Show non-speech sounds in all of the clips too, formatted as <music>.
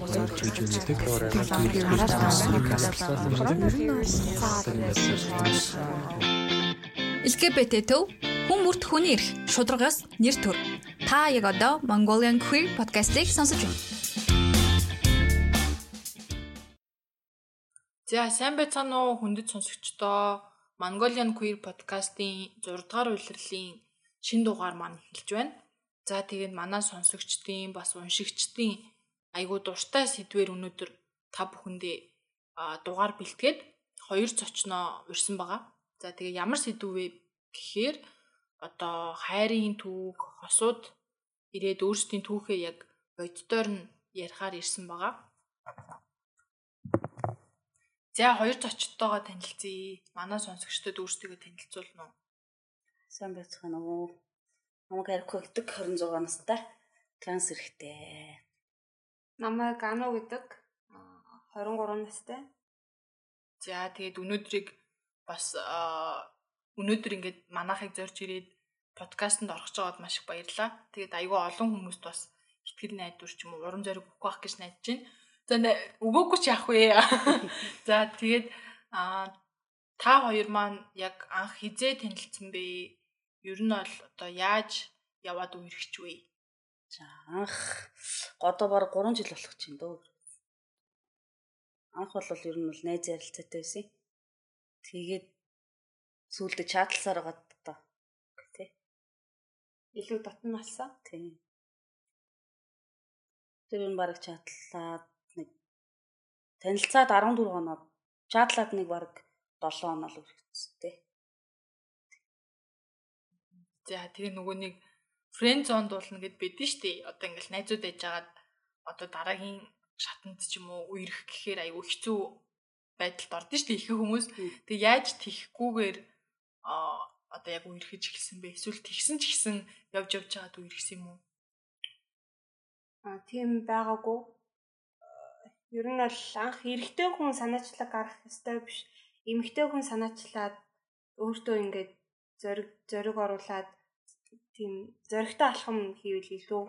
болж гэж үздэг. LGBT төв хүн бүрт хүний эрх шударгаас нэр төр. Та яг одоо Mongolian Queer podcast-ийг сонсож байна. За сайн байцгаана уу хүндэт сонсогчдоо Mongolian Queer podcast-ийн 6 дугаар улирлын шин дугаар маань эхэлж байна. За тэгээд манай сонсогчдын бас уншигчдын айгуу дуртай сэдвэр өнөөдөр та бүхэндээ дугаар бэлтгээд хоёр зочноо урьсан байгаа. За тэгээ ямар сэдв вэ гэхээр одоо хайрын түүх, хосууд ирээд өөрсдийн түүхээ яг боддоор нь ярихаар ирсэн байгаа. За хоёр зочдтойгоо танилцъя. Манай сонсогчдод өөрсдөө танилцуулна уу? Сайн байцгаана уу? Намайг Арико гэдэг 26 настай транс эрэгтэй. Намайг Ано гэдэг 23 настай. За тэгээд өнөөдрийг бас өнөөдөр ингээд манахыг зорж ирээд подкастт орох жагаад маш их баярлаа. Тэгээд айгүй олон хүмүүст бас ихтгэл найдвар ч юм уу урам зориг өгөх байх гэж найдаж байна. За өгөөгүй ч яах вэ? <laughs> За тэгээд а та хоёр маань яг анх хизээ танилцсан бэ? Ер нь бол одоо яаж яваад үерхч вэ? За анх годоо баг 3 жил болох чинь дөө. Анх бол ер нь бол найз ярилцаатай байсан. Тэгээд сүүлдээ чатласаар гад одоо тий. Илүү дотн болсон. Тий. Тэр нь баг чатлаад нэг танилцаад 14 хоног чатлаад нэг баг 7 хоног л үргэлжсэн тий. За тэгээ нөгөө нэг фрэнд зонд болно гэд байдэн штэ. Одоо ингээл найзууд яжгаад одоо дараагийн шатанд ч юм уу үерх гэхээр айгүй хэцүү байдалд ордон штэ их хүмүүс. Тэг яаж тихгүүгээр а одоо яг үерхэж эхэлсэн бэ? Эсвэл тэгсэн ч гэсэн явж явж байгаад үерхсэн юм уу? А тийм байгаагүй. Ер нь бол анх эрэгтэй хүн санаачлаг гарах ёстой биш. Эмэгтэй хүн санаачлаад өөртөө ингээд зориг зориг оруулаад тийм зоригтой алхам хийвэл илүү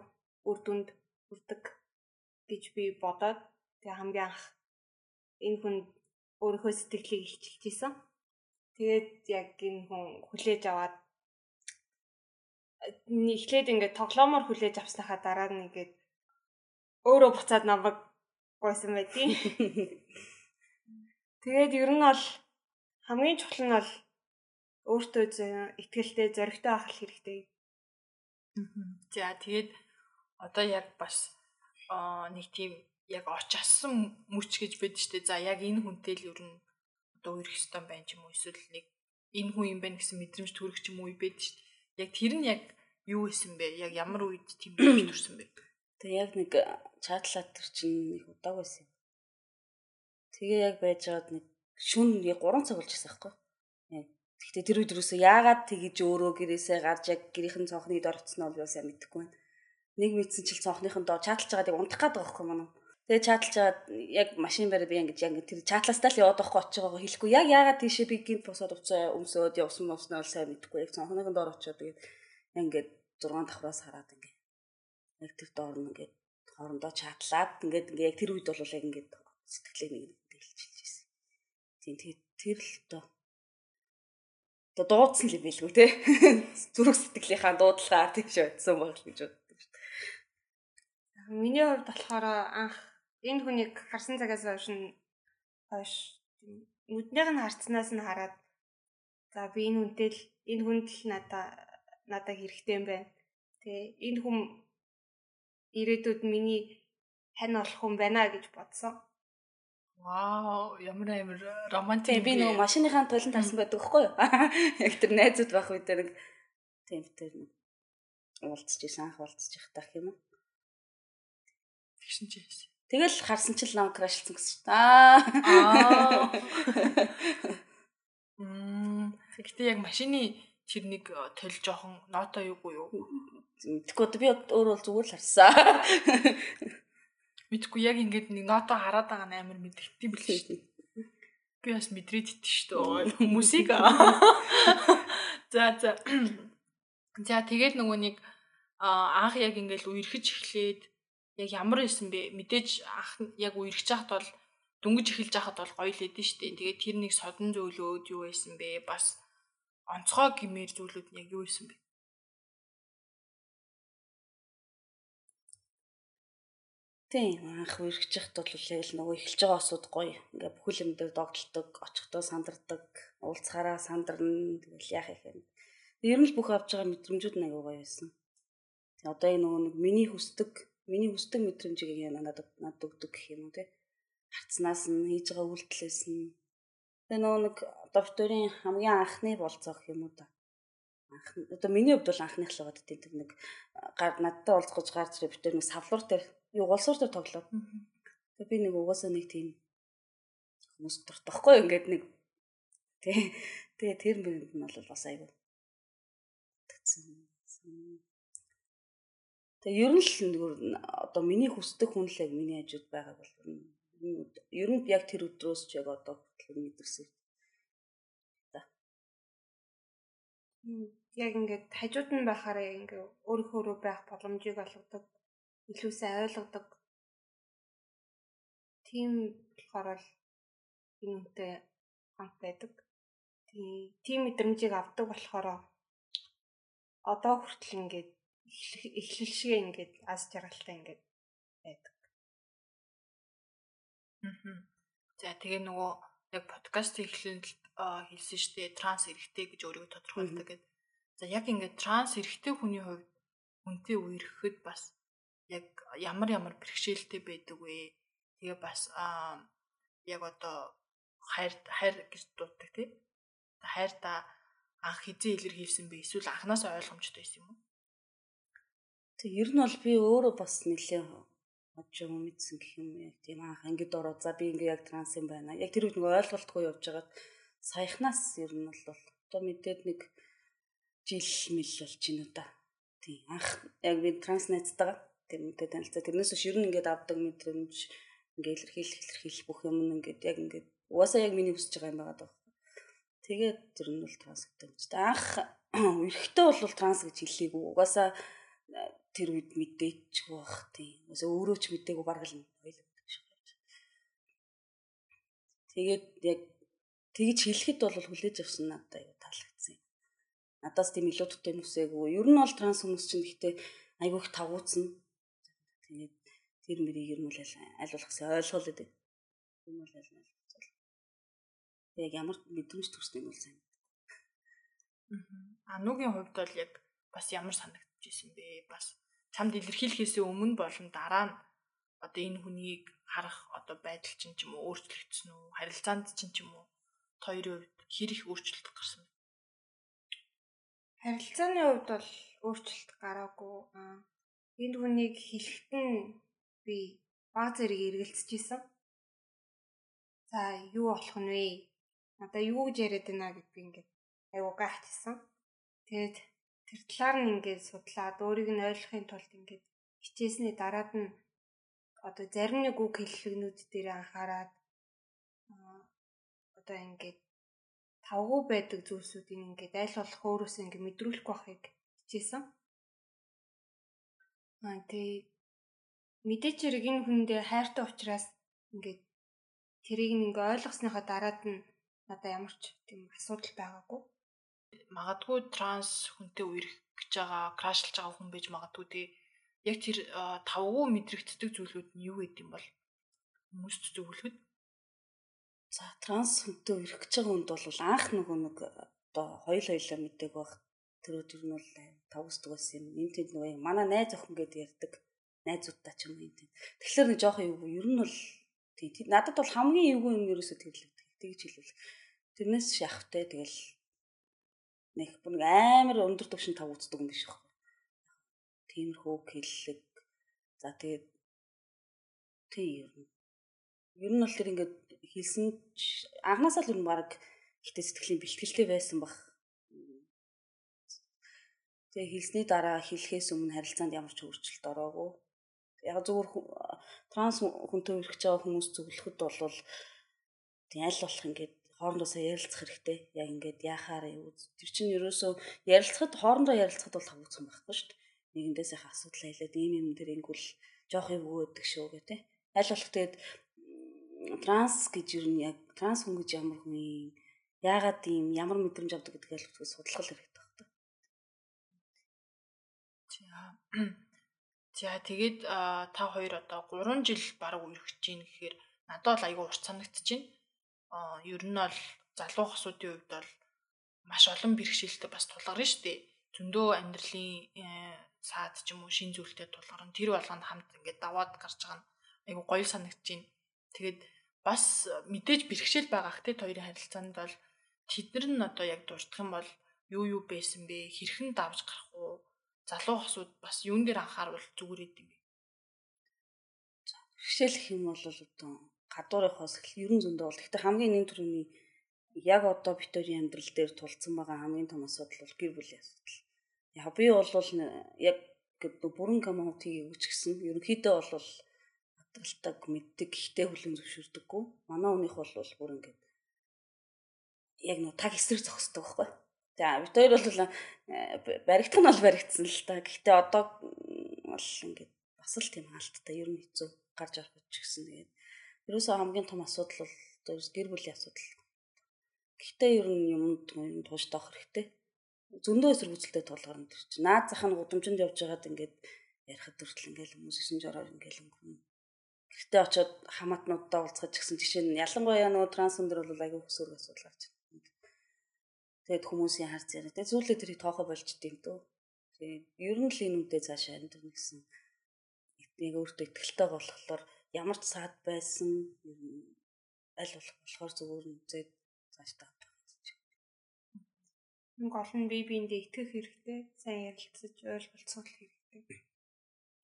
үр дүнд хүрдэг гэж би бодоод тэгээ хамгийн анх энэ хүн өөрийнхөө сэтгэлийг илчилчихсэн. Тэгээд яг энэ хүн хүлээж аваад эхлээд ингээд тоглоомоор хүлээж авсныхаа дараа нь ингээд өөрөө буцаад намайг гойсон байдیں۔ <laughs> Тэгээд ер нь бол хамгийн чухал нь бол өөртөө ихтгэлтэй зоригтой байх хэрэгтэй За тэгээд одоо яг бас нэг тийм яг очсон мүч гэж байдаг шүү дээ. За яг энэ хүнтэй л ер нь одоо үерх ёстой байх юм уу эсвэл нэг энэ хүн юм байна гэсэн мэдрэмж төрөх ч юм уу байдаг шүү дээ. Яг тэр нь яг юу исэн бэ? Яг ямар үед тийм мэдрэмж төрсөн бэ? Тэгээ яг нэг чатлаад тэр чинь их удааг байсан. Тэгээ яг байж байгаад нэг шүн яг 3 цаг болж байсан байхгүй. Гэхдээ тэр үед юусоо яагаад тэгэж өөрөө гэрээсээ гарч яг гэрийнхэн цонхны дор очсон нь бол сайн мэдэхгүй байна. Нэг мэдсэн чил цонхныхын доо чатлж байгааг унтах гээд байгаа байхгүй манай. Тэгээ чатлж байгаад яг машин барь би ингэж яг тэр чатлаастаа л яваад байхгүй очиж байгаагаа хэлэхгүй. Яг яагаад тийшээ би гинт босоод уцаа өмсөөд явсан мовсноо сайн мэдэхгүй. Яг цонхныхын доор очиод тэгээд ингээд 6 давхраас хараад ингээд яг тэр доор нь ингээд хоорондоо чатлаад ингээд ингээд яг тэр үед бол яг ингээд сэтгэлээ нэг дэлжилжсэн. Тийм тэгээд тэр л тоо одоо дуудсан л юм билгүй те <laughs> зүрх сэтгэлийнхаа дуудлагаар тийш бодсон баг л гэж боддог шүү дээ. Миний хувьд болохоор анх энэ хүнийг харсан цагаас хойш нь хойш нүднийх нь харцнаас нь хараад за би энэ хүнтэй л энэ хүнд л надаа надаа хэрэгтэй юм байна. Тэ энэ хүн ирээдүйд миний хань болох хүн байна гэж бодсон. Вау, ямар амар романтик. Би нөгөө машиныхаа толон тарсан байдаг байхгүй юу? <laughs> Яг тэр найзууд байх үед нэг тийм тэр уулзч исэн анх уулзч их тах юм уу? Тэгшин ч яасан. Тэгэл харсан чил нам крашлсан гэсэн дээ. Аа. Мм. Гэтэ яг машины тэр нэг тол жоохон ноото юугүй юу? Мэдхгүй би өөрөө зүгээр л харсан. Мэдхгүй яг ингээд нэг ноото хараад байгаа нь амар мэдгэдэй бил шүү дээ. Би бас мэдрээд итэн шүү дээ. Хүмүүсийг. За за. <clears throat> За тэгээд нөгөө нэг анх яг ингээд үерхэж эхлээд яг ямар исэн бэ? Мэдээж ах яг үерхэж хахад бол дүнгиж эхэлж хахад бол гоё л эдэн штэ. Тэгээд тэр нэг содон зөвлөөд юу байсан бэ? Бас онцгой гимээр зүйлүүд нь яг юу исэн бэ? Тийм анх үргэж яхад бол яг л нөгөө эхэлж байгаа осууд гоё. Ингээ бүхэл юм дээр догдолдог, очихдоо сандардаг, уулзахаараа сандарна. Тэгэл яах их юм. Ер нь л бүх авч байгаа мэдрэмжүүд аягүй гоё байсан. Тэгээ одоо энэ нөгөө нэг миний хүсдэг, миний хүсдэг мэдрэмжийг яг надад надад өгдөг гэх юм уу те. Харцнаас нь хийж байгаа үйлдэлээс нь тэгээ нөгөө нэг одоо битүүрийн хамгийн анхны болцоо гэх юм уу да анх одоо миний хувьд бол анхных л байгаа тийм нэг гар надтай уулзгаж гарч ирээ битэр нэг савлуур дээр юу гулсуур дээр тоглоод. Тэгээ би нэг угаасаа нэг тийм хүмүүс дуртахгүй ингээд нэг тий Тэгээ тэр мэрэнд нь бол бас айгүй тэгсэн. Тэгээ ер нь л одоо миний хүсдэг хүн л яг миний хажууд байгааг бол ер нь яг тэр өдрөөс ч яг одоо хүртэл мэдэрсэн. Яг ингээд хажууд нь байхаараа ингээ өөрийнхөө байх боломжийг олгодог, илүү сайн ойлгодог. Тийм болохоор л энэ үнтэй хамт байдаг. Тийм мэдрэмжийг авдаг болохоор одоо хүртэл ингээд эхлэл шиг ингээд аз жаргалтай ингээд байдаг. Аа. За тэгээ нөгөө яг подкаст эхлэлд хэлсэн шүү дээ транс эрэгтэй гэж өөрийгөө тодорхойлдог гэдэг. За яг ингээд транс эрэгтэй хүний хувьд үнтэй үерхэхэд бас яг ямар ямар бэрхшээлтэй байдаг вэ? Тэгээ бас аа яг одоо хайр хайр гэж дууддаг тийм. Хайр та анх хизээ илэрхийлсэн бэ? Эсвэл анханаас ойлгомжтой байсан юм уу? Тэг ер нь бол би өөрөө бас нэлээ очоо мэдсэн гэх юм яг тийм анх ангид ороод за би ингээ яг транс юм байна. Яг тэр үед нэг ойлголтгүй явж байгаад саяхнаас ер нь бол одоо мэдээд нэг жил мэл болж байна да. Тийм анх яг би транс найзтайгаа тэр мэдээ танилцаа. Тэрнээс биш ер нь ингээд авдаг мэдрэмж ингээ илэрхийлэх илэрхийлэх бүх юм ингээд яг ингээд угаасаа яг миний хүсэж байгаа юм байгаа даа. Тэгээд тэр нь бол транс гэдэг юм чинь. Анх <clears throat> эрэхтэй бол транс гэж хэллийгүү. Угаасаа э, тэр үед мэдээч байх тийм. Угаасаа өөрөө ч мэдээгүй бараг л ойлгодог шиг байж. Тэгээд яг тэгж хэлэхэд бол хүлээж авсан надад аюу таалагдсан. Надаас тийм илүү төтэй нүсээгүй. Ер нь бол транс хүмүүс чинь гэхдээ айгүйх тавууцсан. Тэгээд тэр мэрийг ер нь бол аль болох ойлгол гэдэг. Юм бол аль яг ямар мэдрэмж төрсөн юм бол сайн. Аа. Анугийн хувьд бол яг бас ямар санагдчихсэн бэ? Бас чамд илэрхийлэхээс өмнө болон дараа нь одоо энэ хүнийг харах одоо байдал чинь ч юм уу өөрчлөгдсөн үү? Харилцаанд чинь ч юм уу хоёрын хувьд хэр их өөрчлөлт гарсан бэ? Харилцааны хувьд бол өөрчлөлт гараагүй. Аа энэ хүнийг хэлэхэд нь би баг зэрэг эргэлзэж исэн. За юу болох нь вэ? надаа юу гэж яриад байна гэдг ингээд айгуу гайхчихсан. Тэгээд тэр талаар нь ингээд судлаад өөрийг нь ойлгохын тулд ингээд хичээсний дараад нь одоо зарим нэг үг хэллэгнүүд дээр анхаарад одоо ингээд тавгүй байдаг зүйлсүүдийг ингээд аль болох өөрөөсөө ингээд мэдрүүлэх байхыг хичээсэн. Аа тэгээ мэдээч хэрэг энэ хүндээ хайртай учраас ингээд тэрийг ингээ ойлгосныхоо дараад нь надаа ямар ч тийм асуудал байгаагүй. Магадгүй транс хүнтэй үерх гэж байгаа, крашлж байгаа хүн байж магадгүй тий. Яг тэр тавгүй мэдрэгддэг зүйлүүд нь юу гэдэм бол хүмүүст зөвлөхөд За транс хүнтэй үерх гэж байгаа хүнд бол анх нөгөө нэг одоо хоёул хоёлаа мэддэг байх. Тэр өдөр нь бол тавсдаг байсан юм. Энд тэнд нөгөө манай найз охин гэдээ ярьдаг. Найзуудтай ч юм уу энд. Тэгэхээр нэг жоох юу ер нь бол тий надад бол хамгийн эвгүй юм ерөөсө тэрлэгдэг. Тэгж хэлвэл Тэрнээс шахавтай тэгэл нэг бүр амар өндөр түвшин тав үздэг юм биш байхгүй. Тиймэрхүү хэллэг. За тэгээд тийм ер нь. Ер нь бол тэр ингээд хэлсэн анханасаа л ер нь баг ихтэй сэтгэлийн бэлтгэлтэй байсан баг. Тэгээ хэлсний дараа хэлэхээс өмнө харилцаанд ямар ч өөрчлөлт ороогүй. Яг зөвхөн транс хүнтэй үргэж байгаа хүмүүс зөвлөхөд бол тийм аль болох ингээд хоорондоосоо ярилцах хэрэгтэй. Яг ингээд яхаар юу. Тэр чинь ерөөсөө ярилцахад хоорондоо ярилцахад бол тавцсан байхгүй шүү дээ. Нэгэндээс их асуудал хэлээд ийм юм дээр ингүүл жоох юм өгөөдөг шүү гэх тээ. Аль болох тэгээд транс гэж юу нь яг транс хүн гэж ямар хүн юм яагаад ийм ямар мэдрэмж авдаг гэдгийг аль болох судлах хэрэгтэй За тэгээд та хоёр одоо 3 жил баг үргэлж чинь гэхээр надад бол айгүй урт байна. Аа ер нь бол залуу хосуудын хувьд бол маш олон бэрхшээлтэй бас тулгарна шүү дээ. Зөндөө амьдралын э, саад ч юм уу шин зүйлтэй тулгарна. Тэр болгонд хамт ингээд даваад гарч байгаа нь айгүй гоё байна. Тэгээд бас мэдээж бэрхшээл байгаах те хоёрын харилцаанд бол тэднэр нь одоо яг дурдах юм бол юу юу байсан бэ? Хэрхэн давж гарах уу? Залуу хосууд бас юун дээр анхаарвал зүгээр юм бэ? Бэрхшээл гэх юм бол одоо гадуурынхоос ер нь зөндөө бол. Гэхдээ хамгийн нэг төрөний яг одоо битүүрийн амьдрал дээр тулцсан байгаа хамгийн том асуудал бол гэр бүлийн асуудал. Яг би бол яг гэдэг бүрэн коммунитиг өгч гисэн. Ерөнхийдөө бол хадгалдаг, мэддэг, ихтэй хүлэн зөвшөөрдөггүй. Манай хүнийх бол бүр ингээд яг нөө таг эсрэг зогсдог байхгүй. За бид хоёр бол э, баригдах нь бол баригдсан л та. Гэхдээ одоо бол ингээд бас л тийм хаалттай ер нь хэцүү гарч орох гэж гисэн. Тэгээд ерөөсөө хамгийн том асуудал бол гэр бүлийн асуудал Гэхдээ ер нь юмд юм тууштай авах хэрэгтэй. Зөндөө эсэргүүцэлтэй тулгарна тэр чинь. Наад зах нь гудамжинд явж байгаад ингээд ярихад хүртэл ингээд хүмүүс исэн жороор ингээд өнгөрнө. Гэхдээ очиод хамаатнуудтай уулзах гэсэн жишээ нь ялангуяа нөгөө транс өндөр бол айгүй хөсөрг асуудал гарч байна. Тэгээд хүмүүсийн харц яриа. Тэгээд зүйлээ тэрийг тоохо болж дим дөө. Тэгээд ер нь л энэ үдээ цаашаа амьдрна гэсэн яг өөртөө ихтэй болохоор ямар ч саад байсан аль болох болохоор зүгээр нь зээд цааш та нэг олон бие биендээ итгэх хэрэгтэй, сайн ярилцаж ойлголцох хэрэгтэй.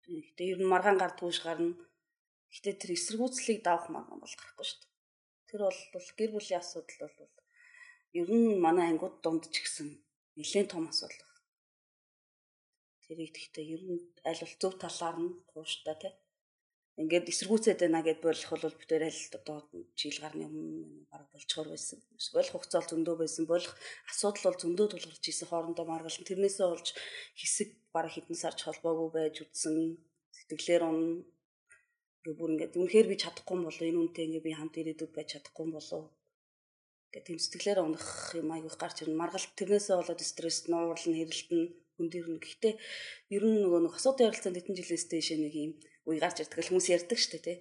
Гэхдээ ер нь маргаан гар түүш гарна. Гэхдээ тэр эсэргүүцлийг давах маргаан бол гарахгүй шүү дээ. Тэр бол гэр бүлийн асуудал бол ер нь манай ангууд дунд ч гэсэн нэлээд том асуудал. Тэрийг гэхдээ ер нь аль бол зөв талаар нь тууштай тий ингээд эсэргүүцээд байна гэд болох бол бид нэр аль одоо жил гарны өмнө бараг болчоор байсан. Болох хугацаа зөндөө байсан. Болох асуудал бол зөндөө тулгарч ирсэн хоорондоо маргалсан. Тэрнээсээ болж хэсэг бараг хитэн сарч холбоогүй байж үтсэн. Сэтгэлээр он бүр ингээд үнэхээр би чадахгүй болоо энэ үнтэй ингээд би хамт ирээдүйд байж чадахгүй болоо гэх тийм сэтгэлээр унах юм айгүйх гарч ирнэ. Маргалт тэрнээсээ болоод стресс, нуурлал, хэрэлтэн хүндэрнэ. Гэхдээ ер нь нөгөө нэг асуудын ярилцаанд хэдэн жилээс дэше нэг юм үе гарч ирдэг л хүмүүс ярьдаг шүү дээ тий.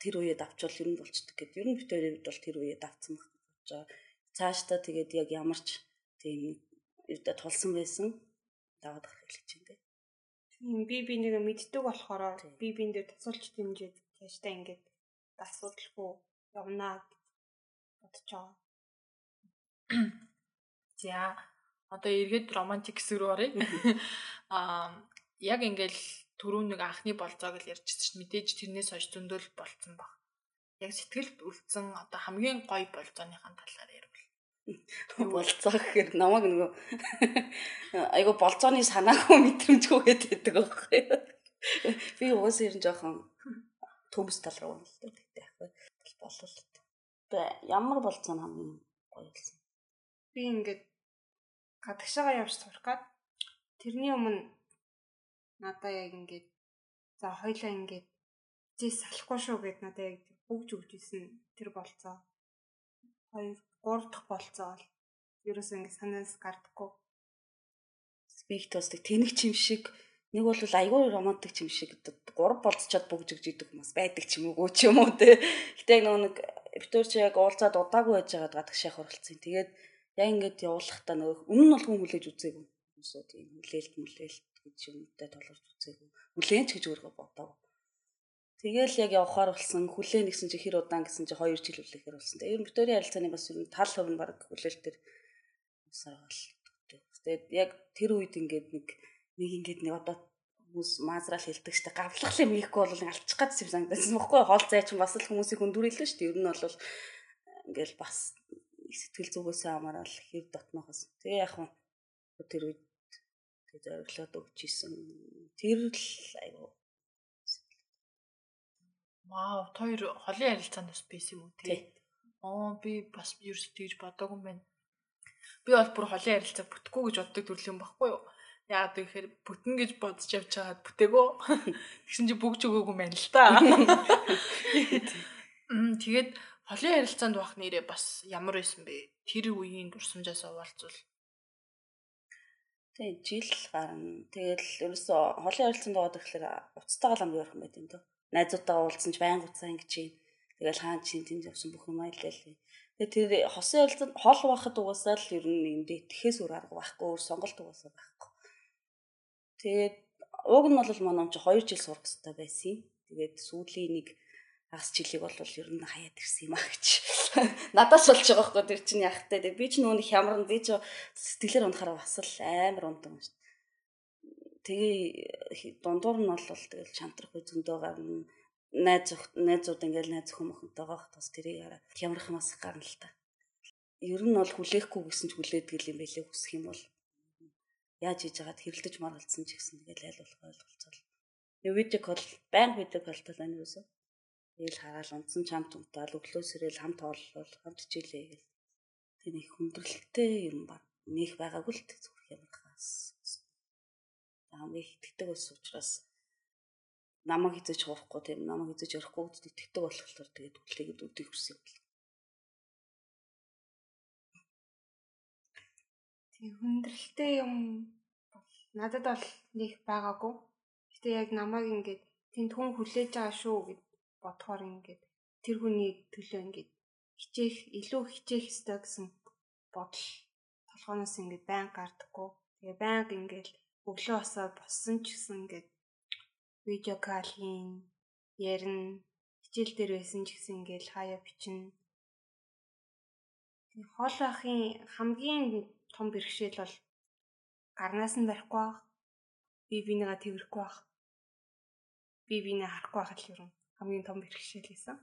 Тэр үеэд авчвал ер нь болчдөг гэд. Ер нь хоёрын хувьд бол тэр үеэд авцсан байх гэж байгаа. Цаашдаа тэгээд яг ямарч тийм эрдэ тулсан байсан даваад гарах байна тий. Тийм би би нэг мэддэг болохоор би биэндээ тусалж дэмжиж цаашдаа ингээд асуудалгүй явнаа бодож байгаа. <coughs> За одоо эргээд романтик хэсэг рүү оръё. Аа яг ингээл түрүү нэг анхны болцоог л ярьчихсан чинь мэдээж тэрнээс хойш зөндөөл болцсон баг. Яг сэтгэлд үлдсэн одоо хамгийн гоё болцооныхаа талаар ярил. Болцоо гэхээр намайг нөгөө <laughs> айгу болцооны санаагүй мэдрэмжгүй гэдэг байхгүй. <laughs> Би уус ер нь жоохон төмс тал руу л тэгтээ ахгүй болол. Тэгээ ямар болцоо хамгийн гоё болсон. Би ингээд гадагшаага явж сурах гад тэрний өмнө надаа яг ингээд за хоёлаа ингээд зээс салахгүй шүү гэд надаа яг бүгж өгч исэн тэр болцоо. Хоёр гурав дахь болцоо бол ерөөсөө ингээд санаас гардаггүй. Спектос тэнэг чим шиг нэг бол айгүй романтик чим шиг гурав болцчоод бүгж өгч идэг хүмүүс байдаг ч юм уу ч юм уу те. Гэтэ яг нэг чи яг уулзаад удаагүй байж байгаад гадагшаах оролцсон. Тэгээд яг ингээд явуулахдаа нөгөө өмнө нь бол хүн хүлээж үзээгүй. Хүмүүсөө тийм хүлээлт мүлээлт гэж юмтай толгорч үзээгүй. Хүлээн ч гэж өөрөө бодоагүй. Тэгэл яг явахаар болсон хүлээн гэсэн чи хэр удаан гэсэн чи 2 жил үлээхээр болсон. Тэгээ ер нь Викторийн харилцааны бас ер нь тал хувь нь баг хүлээлтээр усаар гал. Тэгээд яг тэр үед ингээд нэг нэг ингээд нэг одоо хүмүүс маазраал хэлдэг штэ гавлах юм ийхгүй бол алчих гадс юм санагдсан бохгүй хоол зай чинь бас л хүмүүсийг хүндүрэлэн штэ ер нь бол ингээл бас сэтгэл зүгээсээ хамаарал хэр дотнохос тэгээ яг тэр үед тэг зориглоод өгч исэн. Тэр л айгу. Вау, хоёр холын харилцаанд бас юм уу тий? Аа би бас ерөөс тэгж бодоогүй юм байна. Би бол бүр холын харилцаа бүтэхгүй гэж боддог юм баггүй юу? Яагаад гэхээр бүтэн гэж бодож явж байгаад бүтээгөө. <laughs> Тэгсэн чи бүгж өгөөгүй мэн л та. <laughs> Тэгээд холын харилцаанд байх нэрээ бас ямар байсан бэ? Тэр үеийн дурсамжаас овалцвал. Тэгээ жил гарна. Тэгэл ерөөсө холын харилцаанд байгаа гэхэлэр уцтайгаа л амгүй юм байт юм дөө. Найзуудтайгаа уулзсан ч байнга уцаа ингэж юм. Тэгэл хаан чинь тэнд явсан бүх юм айлал. Тэгээ тэр хосын харилцаанд хол байхад угаасаа л ер нь юм дэ тэхээс өөр арга байхгүй өөр сонголт угаасаа байхгүй. Тэгээд уг нь бол манай чи 2 жил сурах хэрэгтэй байсан. Тэгээд сүүлийн нэг хагас жилиг бол ер нь хаяад ирсэн юм а гэж. <laughs> Надаас болж байгаа байхгүй тэр чинь вэ? Би ч нүүн хямран би ч сэтгэлээр унахаараа бас л амар унтан шүү. Тэгээ дундуур нь бол тэгэл чантрах үе зөндөө гарна. Найз найзууд ингээл найз хүмүүхэнтэйгээ бас тэрийг хараа хямрах мас гарна л та. Ер нь бол хүлээхгүй гэсэн ч хүлээдэг юм байлээ хүсэх юм бол яаж хийж яагаад хэрэлдэж маргалцсан ч гэсэн тэгэл айл болох ойлголцол. Видео кол баян видео колтой байна юусэн. Тэгэл хараал унтсан чамд унтаал өглөө сэрэл хамт ооллол хамт хичээлээ гэл. Тэр их хүндрэлтэй юм ба. Нэх байгаагүй л зүрх юм хаас. Намайг итгэдэг ус учраас намайг хизэж хоохгүй тийм намайг хизэж ярихгүй гэдэгт итгэдэг болохоор тэгээд үлээгээд үдийг хүсэх юм. Тийм хүндрэлтэй юм бол надад бол нэг байгаагүй. Гэтэ яг намайг ингээд тэнд хүн хүлээж байгаа шүү гэд бодохоор ингээд тэр хүний төлөө ингээд хичээх илүү хичээх ёстой гэсэн бодол толгоноос ингээд байн гардаггүй. Тэгээ байнга ингээд өглөө босоод боссон ч гэсэн ингээд видео калын ярина хичээл дээр байсан ч гэсэн ингээд хаяа бичнэ. Хоол ахын хамгийн том бэрхшээл бол гарнаас нь барихгүй байх. Би бинийгаа тэрхгүй байх. Би бинээ харахгүй байх л юм хамгийн том бэрхшээл байсан.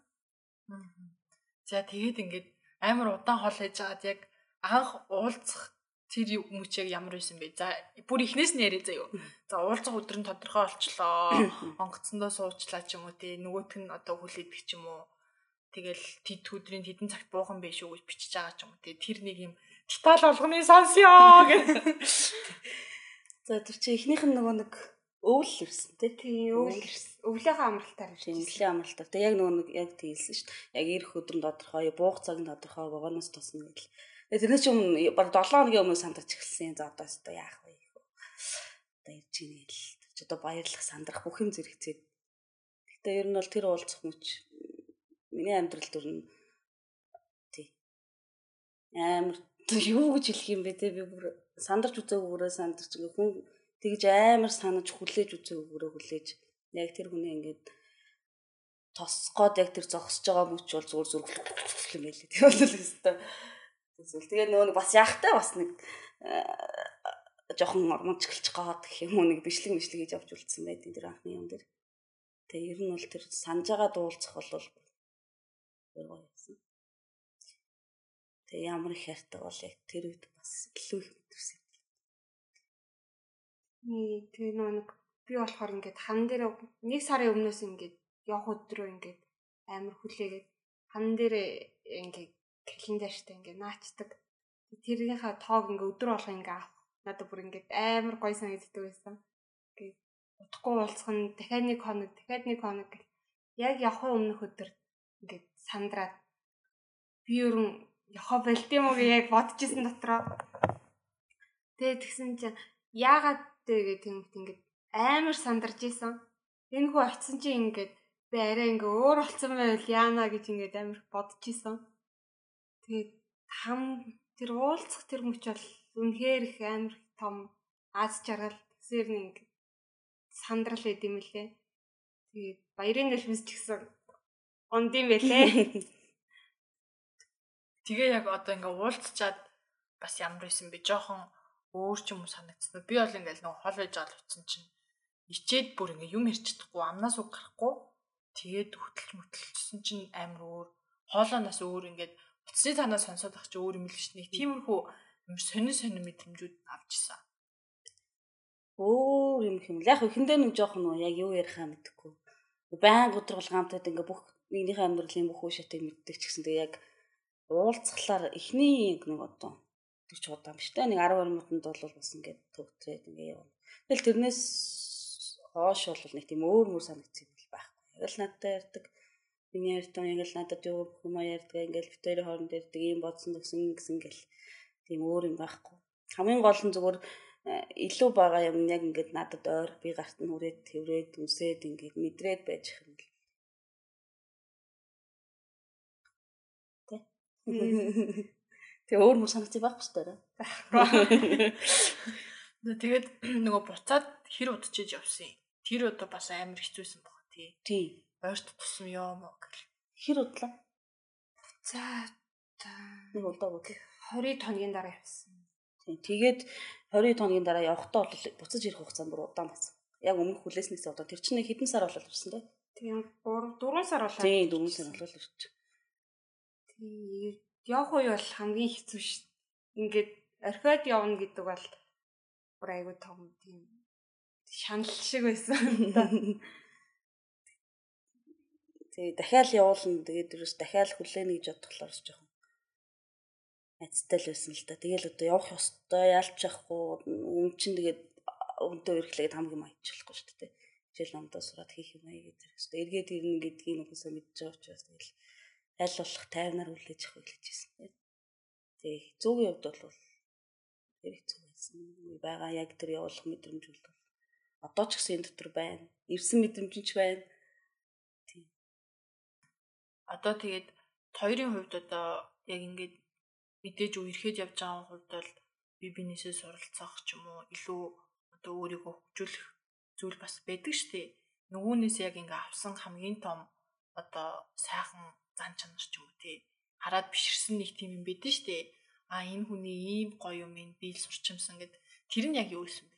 За тэгээд ингээд амар удаан хол хийж байгаад яг анх уулзах тэр хүмүүс яг ямар байсан бэ? За бүр ихнээс нь яриа заяа. За уулзах өдөр нь тодорхой болчлоо. <coughs> Онгоцсондоо суучлаа ч юм уу тий. Нөгөөт нь одоо хүлээдэг ч юм уу. Тэгэл тэд өдрийн тэдэн цагт буухан биш үү гэж бичиж байгаа ч юм уу тий. Тэр нэг юм деталь болгоны сонсё гэх. <laughs> За тэр чи эхнийх нь нөгөө нэг өвөл ирсэн тий. Тийм өвөл ирсэн. Өвлөөхөө амралтаар ирсэн. Өвлийн амралтаар. Тэг яг нөгөө нэг яг тийсэн шүү дээ. Яг ирэх өдөр нь тодорхой, буух цаг нь тодорхой, вагоноос тусна гэл. Тэгээ тэрнээс ч өмнө баг 7 хоногийн өмнө сандарч эхэлсэн. За одоо өстө яах вэ? Одоо ирж ийн гэл. Ч одоо баярлах, сандрах бүх юм зэрэгцээд. Гэтэ ер нь бол тэр уулзах мөч миний амьдралд өрн тий. Амар юу гэж хэлэх юм бэ те би бүр сандарч үзээгүүрээ сандарч ингээ хүн тэгж амар санаж хүлээж үзээгүүрээ хүлээж яг тэр хүний ингээд тосгоод яг тэр зогсож байгаа мөч бол зүгээр зүгээр <laughs> юм байлээ. Тэр бол өстой. Эсвэл тэгээ нөгөө бас яахтай бас нэг жоохон ормонч гэлчих гаад гэх юм уу нэг бичлэг мэтлэг хийж авч үлдсэн байдیں۔ Тэр анхны юм дээр. Тэгээ ер нь бол тэр санаж байгаа дуулцах бол гоё байсан. Тэгээ ямар их хайртай бол яг тэр үед бас илүү их мэдэрсэн. Нэг тэгээ нэг би болохоор ингээд хан дээр нэг сарын өмнөөс ингээд явах өдрөө ингээд амар хүлээгээд хан дээр ингээд календарьтай ингээд наачдаг. Тэрийнхаа тоог ингээд өдөр болго ингээд авах. Надад бүр ингээд амар гоё санагддаг байсан. Ингээд утгагүй уулзах нь дахиад нэг хоног, дахиад нэг хоног гэх яг явахын өмнөх өдөр ингээд сандраад би ерөн яхаа болд юм уу гэж исэн дотроо. Тэгээ тэгсэн чинь яагаад тэгээ тэмт ингээд амар сандарч исэн. Энэ хүү очисон чинь ингээд би арай ингээ өөр болсон байвал яана гэж ингээд амар бодож исэн. Тэгээд хам тэр уулзах тэр мөч бол үнэхээр их амар том аз жаргал тэсэр нэг сандрал байд юм лээ. Тэгээд баярын нулимс ч гэсэн ондим байлээ. <laughs> Тэгээ яг одоо ингээ уулзчаад бас ямар байсан бэ? Жохон өөр ч юм санагдсан. Би бол ингээл нэг хол байж байгаа л утсан чинь ичээд бүр ингээ юм ярьж чадахгүй, амнаас үг гарахгүй. Тэгээд хөтөлж мөтөлжсэн чинь амар өөр. Хоолооноос өөр ингээд утасны танаас сонсоод ах чи өөр юм л ш. Нэг тиймэрхүү амар сонин сонин мэдрэмжүүд авч исэн. Өөр юм хэм. Яг ихэндээ нэг жоох нөө яг юу ярихаа мэдэхгүй. Баян өдөр болгоомтод ингээ бүх нэгнийхээ амьдралын бүх үе шатыг мэддэг ч гэсэн тэгээ яг уулзахлаар эхний нэг одоо тэр ч удаан биш тэ нэг 12 минутанд бол бас ингээд төгтрээд ингээ явна. Тэгэл тэрнээс хоош бол нэг тийм өөр мөр санагдсан юм байхгүй. Яг л надтай ярьдаг. Миний ярьдаг яг л надад юу бүх юм ярьдаг. Ингээл битүүрийн хооронд ярьдаг. Ийм бодсон гэсэн гэсэн гэл тийм өөр юм байхгүй. Хамгийн гол нь зүгээр э, илүү байгаа юм яг ингээд надад ойр би гарт нь хүрээд тэрврээд үсээд ингээд мэдрээд байж их юм л. Тэ. Тэгээ өөр мөр санагцсан байхгүй шүү дээ. <laughs> Тэгээд нөгөө буцаад хэр удчихж явсан юм. Тэр удаа бас амар хэцүүсэн баг тий. Тий. Ойрт тусам ёо гэл. Хэр удлаа? За Нэг удаагүй тий. 20 хоногийн дараа явсан. Тий. Тэгээд 20 хоногийн дараа явахдаа бол буцаж ирэх хугацаа бүр удаан байсан. Яг өмнөх хүлээснээс одоо тэр чинь хэдэн сар болол ирсэн тий. Тийм 3 4 сар болоо. Тий, 4 сар болол ирчих. Тий. Явах үе бол хамгийн хэцүү шүү. Ингээд орхиод явна гэдэг бол бүр айгүй том тийм шанал шиг байсан да. Тэгээ дахиад явуулна. Тэгээд ерөөс дахиад хүлээнэ гэж бодглоор жоохон айцтай л байсан л да. Тэгэл одоо явах ёстой ялч явахгүй өмнө чинь тэгээд өндөө ирэхлээр хамгийн маягч болохгүй шүү дээ. Жил намдаа сураад хийх юм аа гэдэг. Өстө эргээд ирнэ гэдгийг нөхөсөө мэдж байгаа учраас тэгэл аль болох тайвнаар хүлээж авах гэж хэлсэн. Тэгээ хэцүүгийн хувьд бол тэр хэцүү байсан. Бага яг тэр явуулах мэдрэмж бол одоо ч гэсэн энэ дотор байна. Ирсэн мэдрэмж ч байна. Тийм. Одоо тэгээд хоёрын хувьд одоо яг ингээд мэдээж үерхэд явж байгаа хувьд бол би бинээсээ суралцах ч юм уу илүү одоо өөрийгөө хөгжүүлэх зүйл бас байдаг штэ. Нөгөөнөөс яг ингээ авсан хамгийн том одоо сайхан зан чанар ч юм уу тий. Хараад биширсэн нэг тийм юм байдэн штэ. А энэ хүний ийм гоё юм ин биел сурчимсан гэд тэр нь яг юу байсан бэ?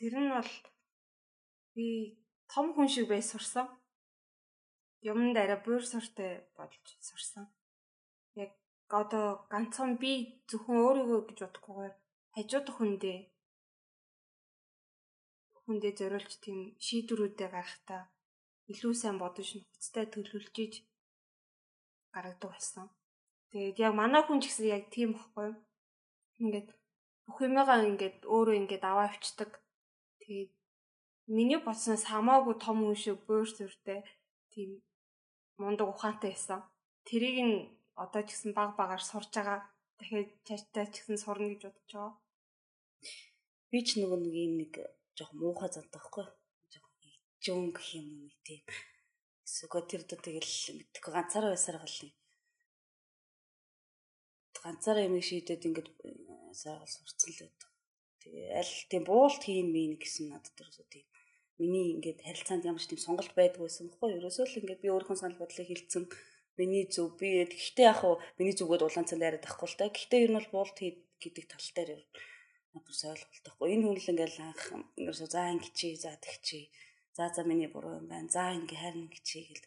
Тэр нь бол би том хүн шиг бай сурсан. Юмд арай буур суртай болж сурсан. Яг одоо ганцхан би зөвхөн өөрийгөө гэж бодохгүйгээр хажуудах хүндээ хүндээ зориулж тийм шийдвэрүүдээ гаргахтаа илүү сайн бодож нөхцөлтэй төлөвлөж иж гаргадаг болсон. Тэгээд яг манай хүн ч гэсэн яг тийм бохгүй. Ингээд бүх юмгаа ингээд өөрөө ингээд аваа авчдаг. Тэгээд миний бодсноос хамаагүй том хүн шиг буур сүртэй тийм мундаг ухаантай байсан. Тэрийг нь одоо ч гэсэн баг багаар сурж байгаа. Дахиад цаашдаа ч гэсэн сурна гэж бодож байгаа. Би ч нөгөө нэг юм нэг жоох муухай зантай байхгүй. Жоох ижүүн гэх юм нэг тийм. Эсвэл тэр дэ тэгэл мэдхгүй ганцаараа байсаар голны. Ганцаараа юм шийдээд ингээд сайхан сурцсан л байдаг. Тэгээ аль тийм буулт хийн мин гэсэн надад ерөөсөө тийм миний ингээд харилцаанд ямар ч тийм сонголт байдгүй байсан бохгүй ерөөсөө л ингээд би өөрийнхөө санал бодлыг хэлсэн. Миний зөв би гэхдээ яг хуу миний зүгөөд улаанцанд яриад ахгүй л та. Гэхдээ ер нь бол буулт хий гэдэг тал дээр надад ойлголтохгүй энэ хүн л ингээд анх ерөөсөө за ингэчи за тэгчи за за миний буруу юм байна. За ингээ харин ингэчи гэл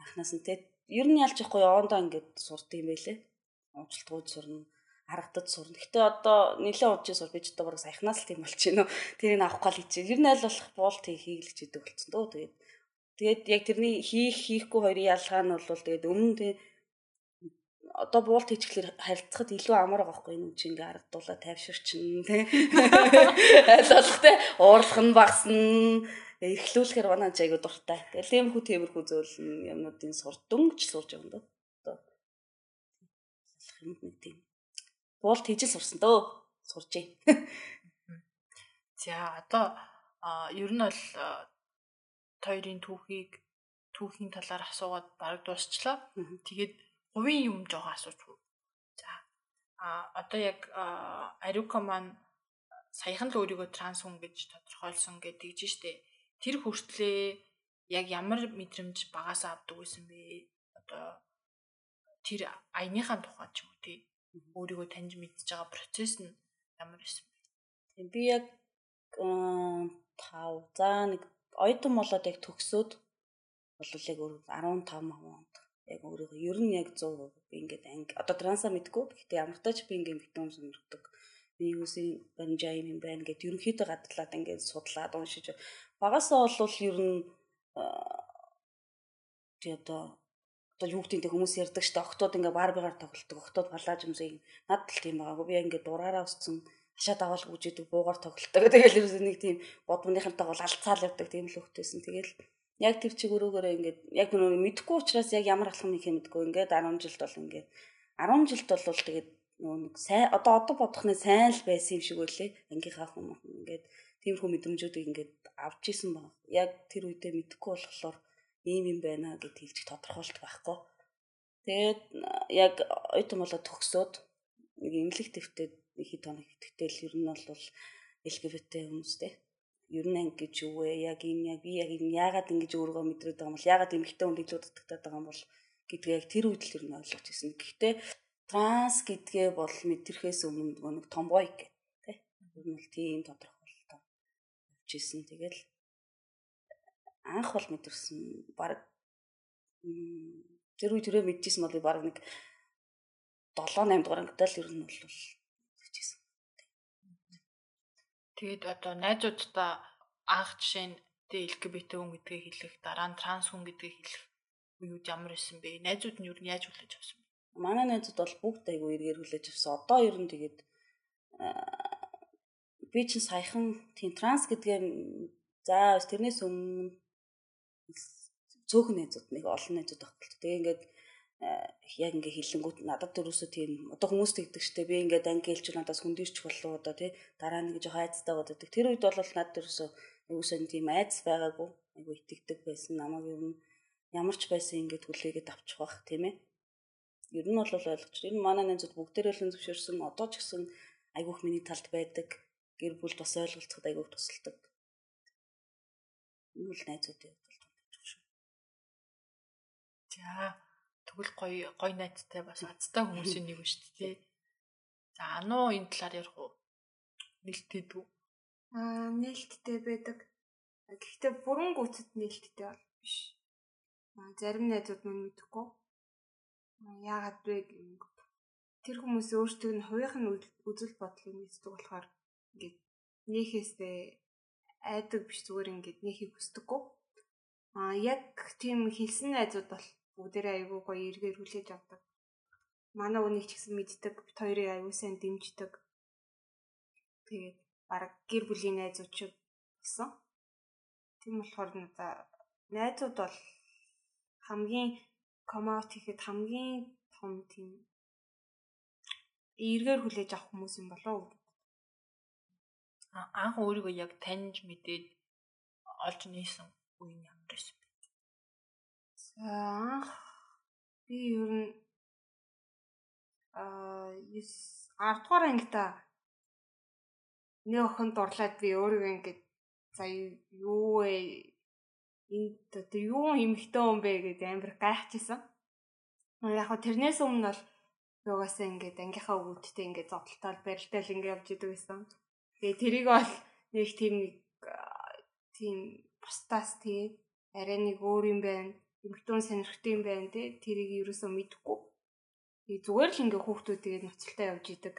анхнаас нь те ер нь ялж явахгүй явандаа ингээд сурдаг юм байлээ. Уучлалтгууд сурна харагдаж сурна. Гэтэ одоо нэлээд удаж сур би ч одоо баг саяхнаас л тийм болчихно. Тэрийг авах гал хийж. Ер нь аль болох боолт хийх гэж идэг болцсон дөө. Тэгээд тэгээд яг тэрний хийх хийхгүй хоёрын ялгаа нь бол тэгээд өмнө тэг одоо буулт хийчихлээр харилцахад илүү амар байгаа байхгүй энэ чинь ингээ аргадуулаа тайвширчин тий <laughs> аль болох тий уурлах нь багасна эрхлүүлэхээр манай айгуу дуртай. Тэгэл тиймэрхүү тиймэрхүү зөвл юмнуудын сурдөнгөж сууж байгаа юм даа. Одоо нэг тийм буулт хийж сурсан дөө. Суржээ. <laughs> За одоо ер нь бол хоёрын түүхийг түүхийн талаар асуугаад бараг дуусчлаа. Тэгээд хувийн юм жоо асууж. За а одоо яг Ариука маань саяхан л өөрийгөө транс хүн гэж тодорхойлсон гэдэг чинь штэ. Тэр хүртлээ яг ямар мэдрэмж багасаа авдаг байсан бэ? Одоо тэр аяныхаа тухай ч юм уу тий өөрийгөө таньж мэдж байгаа процесс нь ямар байсан бэ? Тийм би яг 5 за нэг оюутан болоод яг төгсөөд бол яг 15 онд яг өөрийгөө ер нь яг 100% би ингээд анги одоо транса мэдгүй гэхдээ ямар тач би ингээд битүүм сонирхдаг би юусын баримжаа юм байна гэд ерөнхийдөө гадлаад ингээд судлаад уншиж багасаа бол ер нь тий одоо одоо юу гэдэг хүмүүс ярьдаг дээ. Октод ингээ барбигаар тоглолдог. Октод палаж юмсыг надад л тийм байгаагүй. Би ингээ дураараа өссөн хашаа даваал гүжидэг буугаар тоглолдог. Тэгэл ерөөс нэг тийм бодмныхантай бол алцаал явдаг тийм л хөвтэйсэн. Тэгэл яг тэр чиг өрөөгөөрөө ингээд яг нөгөө мэдхгүй учраас яг ямар алхам хийх юм мэдгүй ингээд 10 жилд бол ингээд 10 жилд бол тэгээд нөгөө нэг сайн одоо одоо бодохны сайн л байсан юм шиг үлээ ангийнхаа хүмүүс ингээд тийм хөө мэдрэмжүүдийг ингээд авч исэн баг. Яг тэр үедээ мэдхгүй болохоор ийм юм байна гэд хэлж тодорхойлт байхгүй. Тэгээд яг ойтон болоо төгсөөд нэг имлэг нэг хэд хоног итгэтэл ер нь бол LGBT хүмүүстэй ер нь анги гэж юу вэ? Яг энэ яг би яг энэ яагаад ингэж өөрийгөө мэдрээд байгаа юм бол яагаад эмэгтэй хүн илүү дутагдаад байгаа юм бол гэдгээ яг тэр үед л ер нь ойлгож ирсэн. Гэхдээ транс гэдгээ бол мэдрэхээс өмнө нэг томбой гэх тий. Ер нь бол тийм тодорхойлолт авч ирсэн. Тэгэл анх бол мэдэрсэн баг тэр үе төрөө мэдчихсэн бол баг нэг 7 8 дугаар ангидаа л ер нь бол Тэгээд одоо найзуудтай анх жишээ нь LGBT хүн гэдгийг хэлэх, дараа нь транс хүн гэдгийг хэлэх үеуд ямар исэн бэ? Найзууд нь юу яаж хүлээж авсан бэ? Манай найзууд бол бүгд айгүй эргээр хүлээж авсан. Одоо ер нь тэгээд би чинь саяхан тийм транс гэдгээ за тэрнээс өмнө цөөхөн найзууд нэг олон найзууд багт. Тэгээ ингээд яг ингээ хилэнгүүт надад дөрөөсөө тийм одоо хүмүүс тэгдэг штэ би ингээд анги хэлч надаас хүндэрч болов одоо тий. Дараа нэг жоох айцтай боддог тэр үед бол надад дөрөөсөө юусэн тийм айц байгаагүй. Айгу итгэдэг байсан. Намайг ер нь ямар ч байсан ингээд хүлээгээд авчих бах тийм ээ. Ер нь бол ойлгож энэ манай найзууд бүгдээрээ л зөвшөөрсөн. Одоо ч гэсэн айгуух миний талд байдаг. Гэр бүл бас ойлголцоход айгуух тусалдаг. Энэ бол бол шүү. За тэгвэл гоё гоё найзтай бас азтай хүмүүсийн нэг шүү дээ. За ануу энэ талаар ярих уу? Нээлттэй дүү. Аа нээлттэй байдаг. Гэхдээ бүрэн гүцэд нээлттэй бол биш. Аа зарим найзууд мань мэдэхгүй. Яагаад вэ гэвэл тэр хүмүүс өөрсдөө нь хувийнх нь үзэл бодлыг мэддэг болохоор ингээд нээхээсээ айдаг биш зүгээр ингээд нээхийг хүсдэггүй. Аа яг тийм хэлсэн найзууд бол бүгдээрээ айгүй гоё эргээр хүлээж авдаг. Манай үнийг ч гэсэн мэддэг, бит хоёрын айгүй сайн дэмждэг. Тэгээд баг гэр бүлийн найзууд ч гэсэн. Тийм болохоор надаа найзууд бол хамгийн комаут хийхэд хамгийн том тийм эргээр хүлээж авах хүмүүс юм болоо. Анх өөрийгөө яг таньж мэдээд олж нээсэн үе нь ямар байсан За анх би ер нь аа 9 10 дугаар ангита нэг охин дурлаад би өөрийгөө ингэж за юу вэ энд одоо юу эмхтэн юм бэ гэж амар гайхчихсан. Яг хөө тэрнээс өмнө бол юугаасаа ингээд ангийнхаа өвгүүдтэй ингээд зодтолтол барилтаал ингээд явж идэг байсан. Тэгээ тэрийг бол нэг тийм нэг тийм бусдаас тий арай нэг өөр юм байна эмхтэн сонирхт юм байна те тэрийг ерөөсөө мэдэхгүй. Зүгээр л ингээ хүүхдүүд тэгээд ноцолтой явж идэг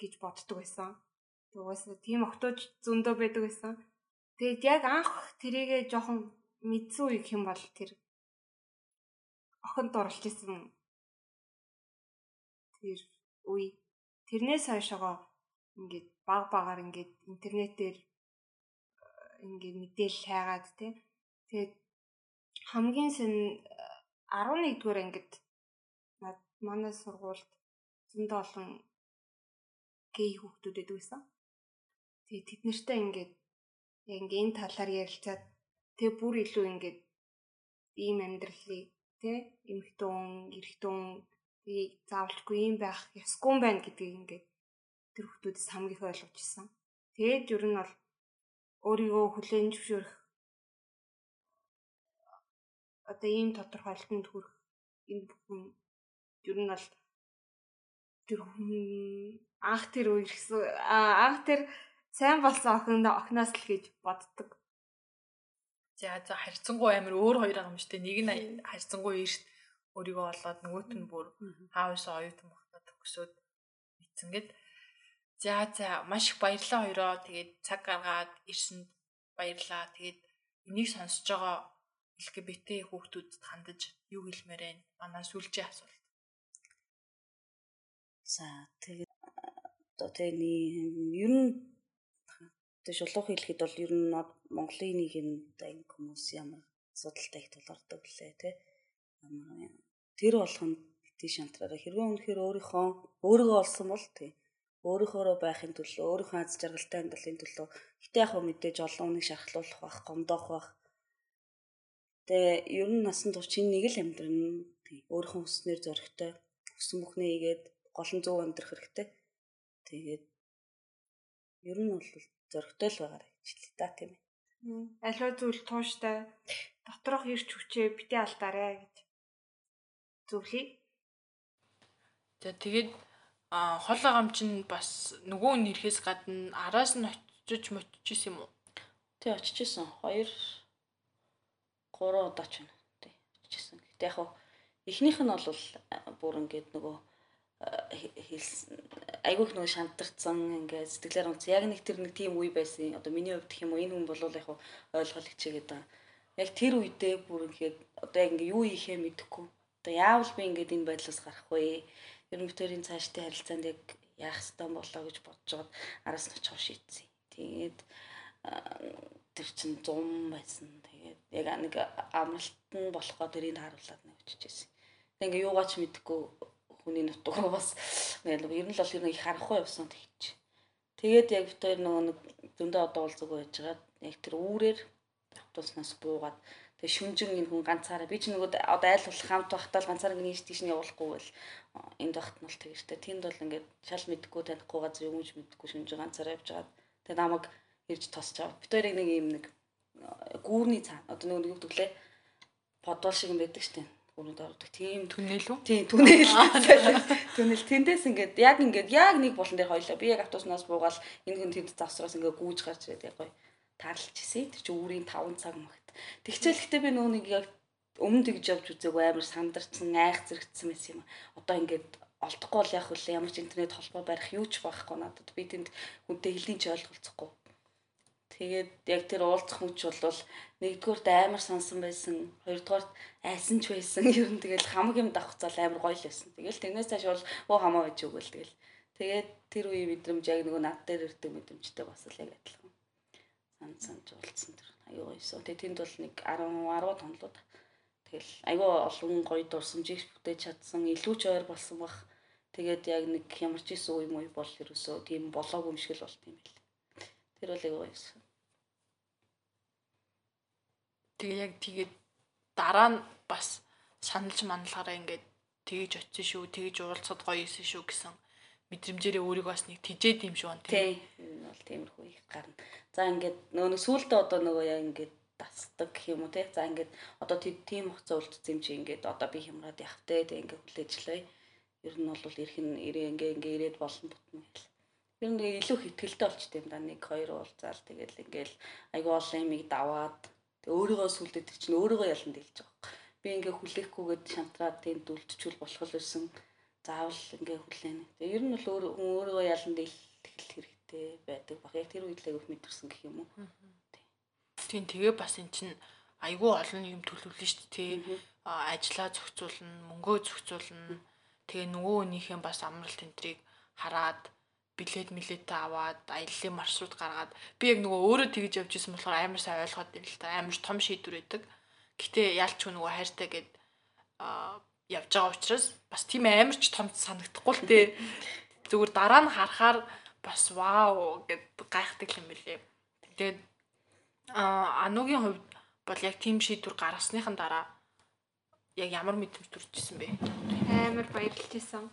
гэж боддог байсан. Угаасаа тийм октооч зөндөө байдаг байсан. Тэгээд яг анх тэрийгэ жоохон мэдсэн үе юм бол тэр охинд оруулж исэн тэр үе. Тэрнээс хойшоо ингээд баг багаар ингээд интернетээр ингээд мэдээлэл хайгаад тий. Тэгээд хамгийн сэн 11 дугаар ангид манай сургуульд зөндөө олон гей хүүхдүүд байсан. Тэгээ тэд нартай ингээд яг ингээ энэ талаар ярилцаад тэг бүр илүү ингээд ийм амьдралыг тий эмхтэн, эрхтэн би заавалчгүй юм байх ёсгүй юм байна гэдгийг ингээд тэр хүмүүсээс хамгийн их ойлгож ирсэн. Тэгээд ер нь бол өөрийгөө хүлээн зөвшөөрөх одоо ийм тодорхойлолтод хүрэх энэ бүхэн ер нь бол тэр анх тэр үерхсэн анх тэр сайн болсон охин охноос л гэж боддог. За за харьцангуй амир өөр хоёр байгаа юм шүү дээ. Нэг нь харьцангуй эрт өөрийгөө олоод нөгөөт нь бүр хаавшаа оюутан багтаа төгсөөд битсэн гэд. За за маш их баярлалаа хоёроо. Тэгээд цаг гаргаад ирсэнд баярлалаа. Тэгээд энийг сонсож байгаа LGBT хүүхдүүдэд хандаж юу хэлмээр байна? Манай сүлжээ асуулт. За тэгээд одоо тэний ер нь тэг шулуух хэлэхэд бол ер нь Монголын нийгэм анги хүмүүс ямар асуудалтай их тулгардаг лээ тий. Тэр болгонд тий шантраараа хэрвээ үнэхээр өөрийнхөө өөрийгөө олсон бол тий өөрийнхөө байхын төлөө өөрийнхөө аз жаргалтай амьдралын төлөө гэтээ яг мэдээж олон хүнийг шархлуулах бах, гомдоох бах. Тэгээ ер нь насан турш чинь нэг л амьдрын тий өөрийнхөө хүснээр зөрөгтэй хүссэн бүхнээ игээд голон зөв амьдрах хэрэгтэй. Тэгээд ер нь бол зөрөгтэй л байгаарай гэж хэлээ та тийм ээ. Аливаа зүйл тууштай доторх ирч хүчээ битээ алдаарэ гэж зөвлөе. За тэгээд хол агам чинь бас нөгөө нэрхээс гадна араас нь очиж мочиж юм уу? Тий очиж исэн. 2 3 удаа ч байна. Тий очиж исэн. Гэтэ яг эхнийх нь бол бүр ингээд нөгөө хэлсэн айгүйх нөгөө шантарцсан ингээд сэтгэлээр унц яг нэг тэр нэг тийм үе байсан. Одоо миний хувьд гэх юм уу энэ хүн бол яг ойлгол хичээгээд байгаа. Яг тэр үедээ бүр ингээд одоо яг ингээд юу хийхээ мэдэхгүй. Одоо яавал би ингээд энэ байдлаас гарах вэ? Ер нь битэрийн цаашдын харилцаанд яг яах ёстой болоо гэж бодож байгаад араас нь очих шийдсэн. Тэгээд тэр чин 100 байсан. Тэгээд яг нэг амралт нь болохоо тэрийг харуулад нэг очижсэн. Тэг ингээ юугаач мэдэхгүй хүний нутгаа бас ингээл ер нь л бол ер нь их харахгүй явсан тэгч. Тэгээд яг хоёр нөгөө нэг зөндөө одоо уулзаг байж байгаа. Яг тэр үүрээр автобуснаас буугаад тэгээ шүнжин энэ хүн ганцаараа би ч нөгөө одоо айл болох хамт байхдаа л ганцаараа нэг тийш нь явуулахгүй бол энд багт нь бол тэгэртэй. Тэнд бол ингээд шал мэдгүй танихгүй газар юм ч мэдгүй шүнжин ганцаараа явж байгаа. Тэгээ намайг ирж тосч аваа. Бид хоёрыг нэг юм нэг гүүрний цаа одоо нөгөө юу гэвэл подвал шиг юм байдаг штеп гүрэнд ордог. Тийм түнэл үү? Тийм түнэл. <laughs> Түнэл тэндээс ингээд яг ингээд яг нэг болон дээр хоёлоо. Би яг автобуснаас буугаал энэ хүн тэнд завсраас ингээд гүүж гарч ирээд яг гоё таарлж ирсэн. Тэр чинь үүрийн 5 цаг магт. Тэгчээл гэхдээ би нөгөө нэг яг өмнө тэгж явж үзээгүй амар сандарцсан, айх зэрэгцсэн байсан юм. Одоо ингээд олдохгүй л яг үлээ ямар ч интернет холбоо барих юу ч байхгүй надад. Би тэнд хүнтэй хэлний ч ойлголцохгүй. Тэгээд яг тэр уулзах хүч бол нэгдүгüүрт амар сонсон байсан, хоёрдугаарт айсан ч байсан. <laughs> Ер нь тэгэл хамаг юм давхцаал амар гоё л байсан. Тэгэл тэрнээс цааш бол оо хамаа байж өгөөл тэгэл. Тэгээд тэр үеийн мэдрэмж яг нөгөө над дээр ирдэг мэдрэмжтэй бас л яг адилхан. Санд санд уулзсан тэр аюу гоёсон. Тэгээд тэнд бол нэг 10 10 тонлууд. Тэгэл аюу олон гоё дурсамжийг бүтээж чадсан, илүү ч ойр болсон бах. Тэгээд яг нэг ямарч исэн үе муу бол ерөөсөө тийм болоогүй юм шиг л болт юм бэл. Тэр бол аюу гоёсон. Тэгээ яг тэгээд дараа нь бас саналж манлахаараа ингээд тэгж очиж шүү, тэгж уулзахад гоё исэн шүү гэсэн мэдрэмжээрээ өөрийгөө бас нэг тижээд юм шиг байна тийм. Энэ бол тиймэрхүү их гарна. За ингээд нөгөө нэг сүултээ одоо нөгөө яг ингээд тасдаг гэх юм уу те. За ингээд одоо тийм хугацаа үлдсэн юм чи ингээд одоо би хямраад явах те. Тэг ингээд хүлээжлээ. Ер нь бол ирэх нь ирээ ингээ ингээ ирээд болно бүтэн гэл. Ер нь илүү хэтгэлтэй болчтой юм да. Нэг хоёр уулзаал тэгэл ингээл айгу олон юмыг даваад Тэгээ өөрийгөө сүлдээд чинь өөрийгөө ялан дэлж байгаа. Би ингээ хүлээхгүйгээд шантраад тэнд үлдчихвэл болох л байсан. Заавал ингээ хүлээнэ. Тэгээ ер нь бол өөрийгөө ялан дэлэх хэрэгтэй байдаг баг. Яг тэр үед л айгүйх мэдэрсэн гэх юм уу. Тийм тэгээ бас эн чинь айгүй олон юм төлөвлөн шүү дээ. Ажлаа зохицуулна, мөнгөө зохицуулна. Тэгээ нөгөө өөнийхээ бас амралт энтрийг хараад билет милетээ аваад аяллаа маршрут гаргаад би яг нөгөө өөрөө тэгж явж исэн болохоор амар сайн ойлгоод байл та амар том шийдвэр өгдөг. Гэтэ ялч нөгөө хайртай гээд а явж байгаа учраас бас тийм амар ч том санагдахгүй л дээ. Зүгээр дараа нь харахаар бас вау гэд гайхдаг юм билээ. Тэгээд а анугийн хувьд бол яг тийм шийдвэр гаргасныхан дараа яг ямар мэдрэмж төрчихсэн бэ? Амар баярлж исэн.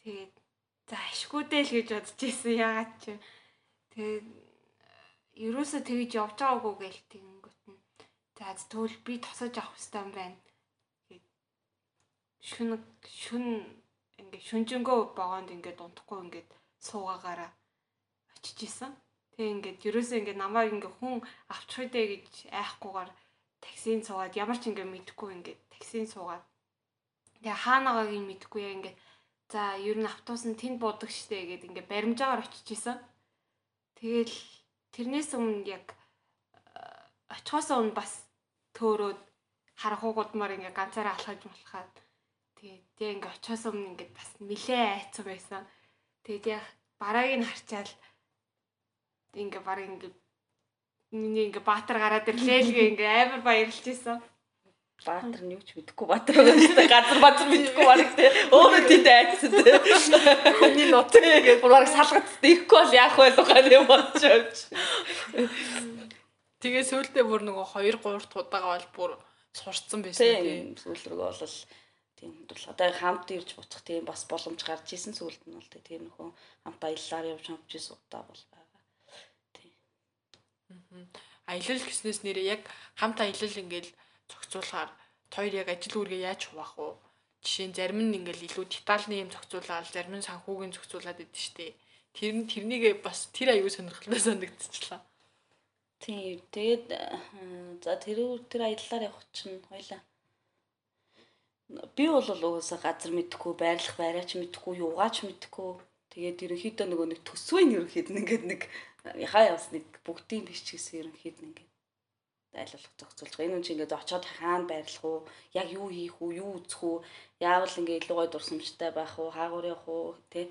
Тэгээд за ашгүйдээ л гэж бодож ирсэн ягаад ч. Тэгээд ерөөсөө тэгж явж байгаагүй гээл тэгэнгүүт нь. За тэгвэл би тосож авах хэрэгтэй юм байна. Тэгээд шүн шүн ингээ шүнжэнгөө богоонд ингээ дунтахгүй ингээ суугаагаараа очиж исэн. Тэгээ ингээд ерөөсөө ингээ намайг ингээ хүн авчих үдэ гэж айхгүйгээр таксинд суугаад ямар ч ингээ мэдхгүй ингээ таксинд суугаад тэгээ хаанагааг нь мэдхгүй яа ингээ За ер нь автобус нь тэнд буудаг штэ гэд ингээ баримжаагаар очиж исэн. Тэгэл тэрнээс өмнө яг э, очоосоо өмнө бас төөрөөд харахуугуудмаар ингээ ганцаараа алхаж болохаад тэгээд яг ингээ очоосоо өмнө ингээ бас нилээ айцсан байсан. Тэгээд яг барааг нь харчаал ингээ бараг ингээ миний ингээ баатар гараад ирлээ л ингээ амар баярлж исэн. Баатар нь юу ч мэдэхгүй баатар байгаа шүү дээ. Газар баатар мэдэхгүй бараг тий. Өөрөө тийт айцсан тий. Хүний нот ингээд бүр бараг салгад ихгүй бол яах вэ гэх юм бодож авч. Тэгээ сүүлдээ бүр нөгөө 2 3 удаага бол бүр сурцсан байсан тийм сүүл рүү бол тийм бол одоо хамт ирж буцах тийм бас боломж гарч исэн сүүлд нь бол тийм нөхөө хамт аяллаар явж хамт исэн удаа бол байгаа. Тийм. Аялал гэснээс нэрээ яг хамт аялал ингээл зохицуулахаар хоёр яг ажил үүргээ яаж хуваах вэ? Жишээ нь зарим нь ингээл илүү детальны юм зохицуулаад зарим нь санхүүгийн зохицуулаад идэв штэ. Тэр нь тэрнийг бас тэр аюу сонирхолтой санагдчихлаа. Тийм. Тэгээд за тэр тэр аяллаар явах чинь хоёлаа. Би бол угаасаа газар мэдхгүй, байрлах байраач мэдхгүй, юугаач мэдхгүй. Тэгээд ерөнхийдөө нөгөө нэг төсвийн ерөнхийд ингээд нэг яхаа явс нэг бүгдийн биш ч гэсэн ерөнхийд нэг айлуулах зохицуулж байгаа. Энэ үн чи ингээд очиод хаана байрлах уу? Яг юу хийх үү? Юу үзэх үү? Яавал ингээд илүү гой дурсамжтай байх уу? Хаагур явах уу? Тэ?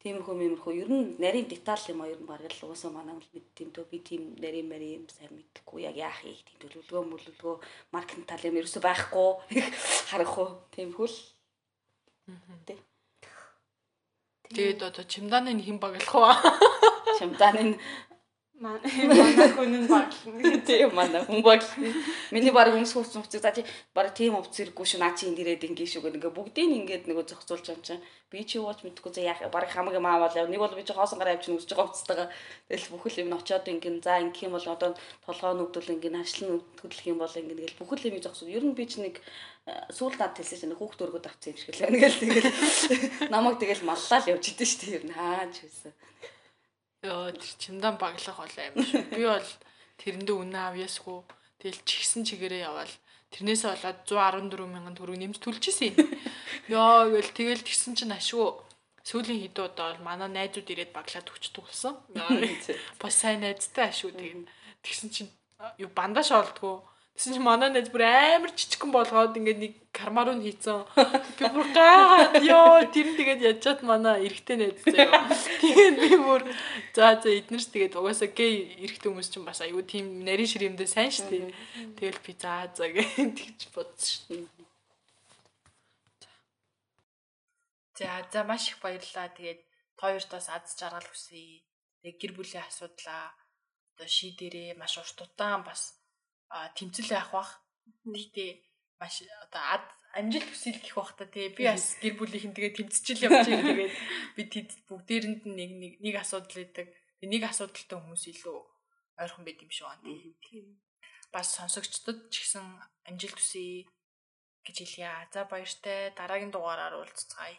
Тиймэрхүү мэмэрхүү ер нь нарийн деталь юм а ер нь бараг л уусаа манай бол мэд тийм дөө би тийм нарийн марийн сайн мэдхгүй яг яах юм тийм төлөвлөгөө мөлөлгөө маркетинг тал юм ерөөсөй байхгүй <laughs> харах уу тиймэрхүү л. Тэ. Тэгээд одоо чимдааны хэн баглах вэ? Чимдааны Манай <laughs> хүн нь баг. Тийм манай хүн баг. Миний баг өмс хөвцөн хувцас за чи баг тийм хувцас хэрэггүй шүү. Наа чи энд ирээд ингээ шүү гэнгээ бүгдийг ингээд нөгөө зохицуулж юм чинь би чи ууч мэдгүй за яах баг хамаг юм аавал яв нэг бол би чи хоосон гараа явж нүсэж байгаа хувцастайгаа тэгэл бүхэл юм очоод ингээ за ингээ юм бол одоо толгоо нүгдүүл ингээ хашлан хөдлөх юм бол ингээ тэгэл бүхэл юм зогсоо ер нь би чи нэг сүүл над хэлсэн чинь хүүхд өргөд авсан юм шиг л байна гэл тэгэл. <laughs> Намайг тэгэл маллаа л явж идэв шүү ер нь хаач байсан Йоо тэр чимдан баглах бол аим шүү. Би бол тэрэндээ үнэ авьяасгүй. Тэгэл чигсэн чигээрээ яваал. Тэрнээсээ болоод 114 мянган төгрөг нэмж төлчихсэн. Йоо гэл тэгэл тэгсэн чинь ашгүй. Сүүлийн хэдэн удаа бол манай найзууд ирээд баглаад өчтдөг болсон. Бас сайн найзтай ашгүй тэгээд тэгсэн чинь юу бандаж олдгоо Тэсэн чи манай найз бүр амар жижигхэн болгоод ингээд нэг кармар руу хийцэн. <laughs> Би бүр гайхаад ёо тэр нь тэгээд ячаад манай эрэгтэй найз заяа. Тэгээд би бүр за за эднэрс тэгээд угаасаа гей эрэгтэй хүмүүс чинь бас аюу тийм нарийн ширэмдээ сайн штэ. Тэгэл би за за гэж <laughs> бодсон штэ. За за маш их баярлалаа. Тэгээд тооёртоос аз жаргал хүсье. Тэгээд гэр бүлийн асуудлаа одоо шийдэрээ маш урт удаан бас тэмцэл байх бах. Гэхдээ маш одоо ад амжилт хүсэл гэх бах та тий би бас гэр бүлийнхэн тэгээ тэмцэл явж байгаа тэгээд би тэд бүгдээрэнд нь нэг нэг нэг асуудал өгдөг. Нэг асуудалтай хүмүүс илүү ойрхон байд юм шиг байна тий. Бас сонсогчдод ч гэсэн амжилт хүсье гэж хэлье. За баяртай дараагийн дугаараар уулзцгаая.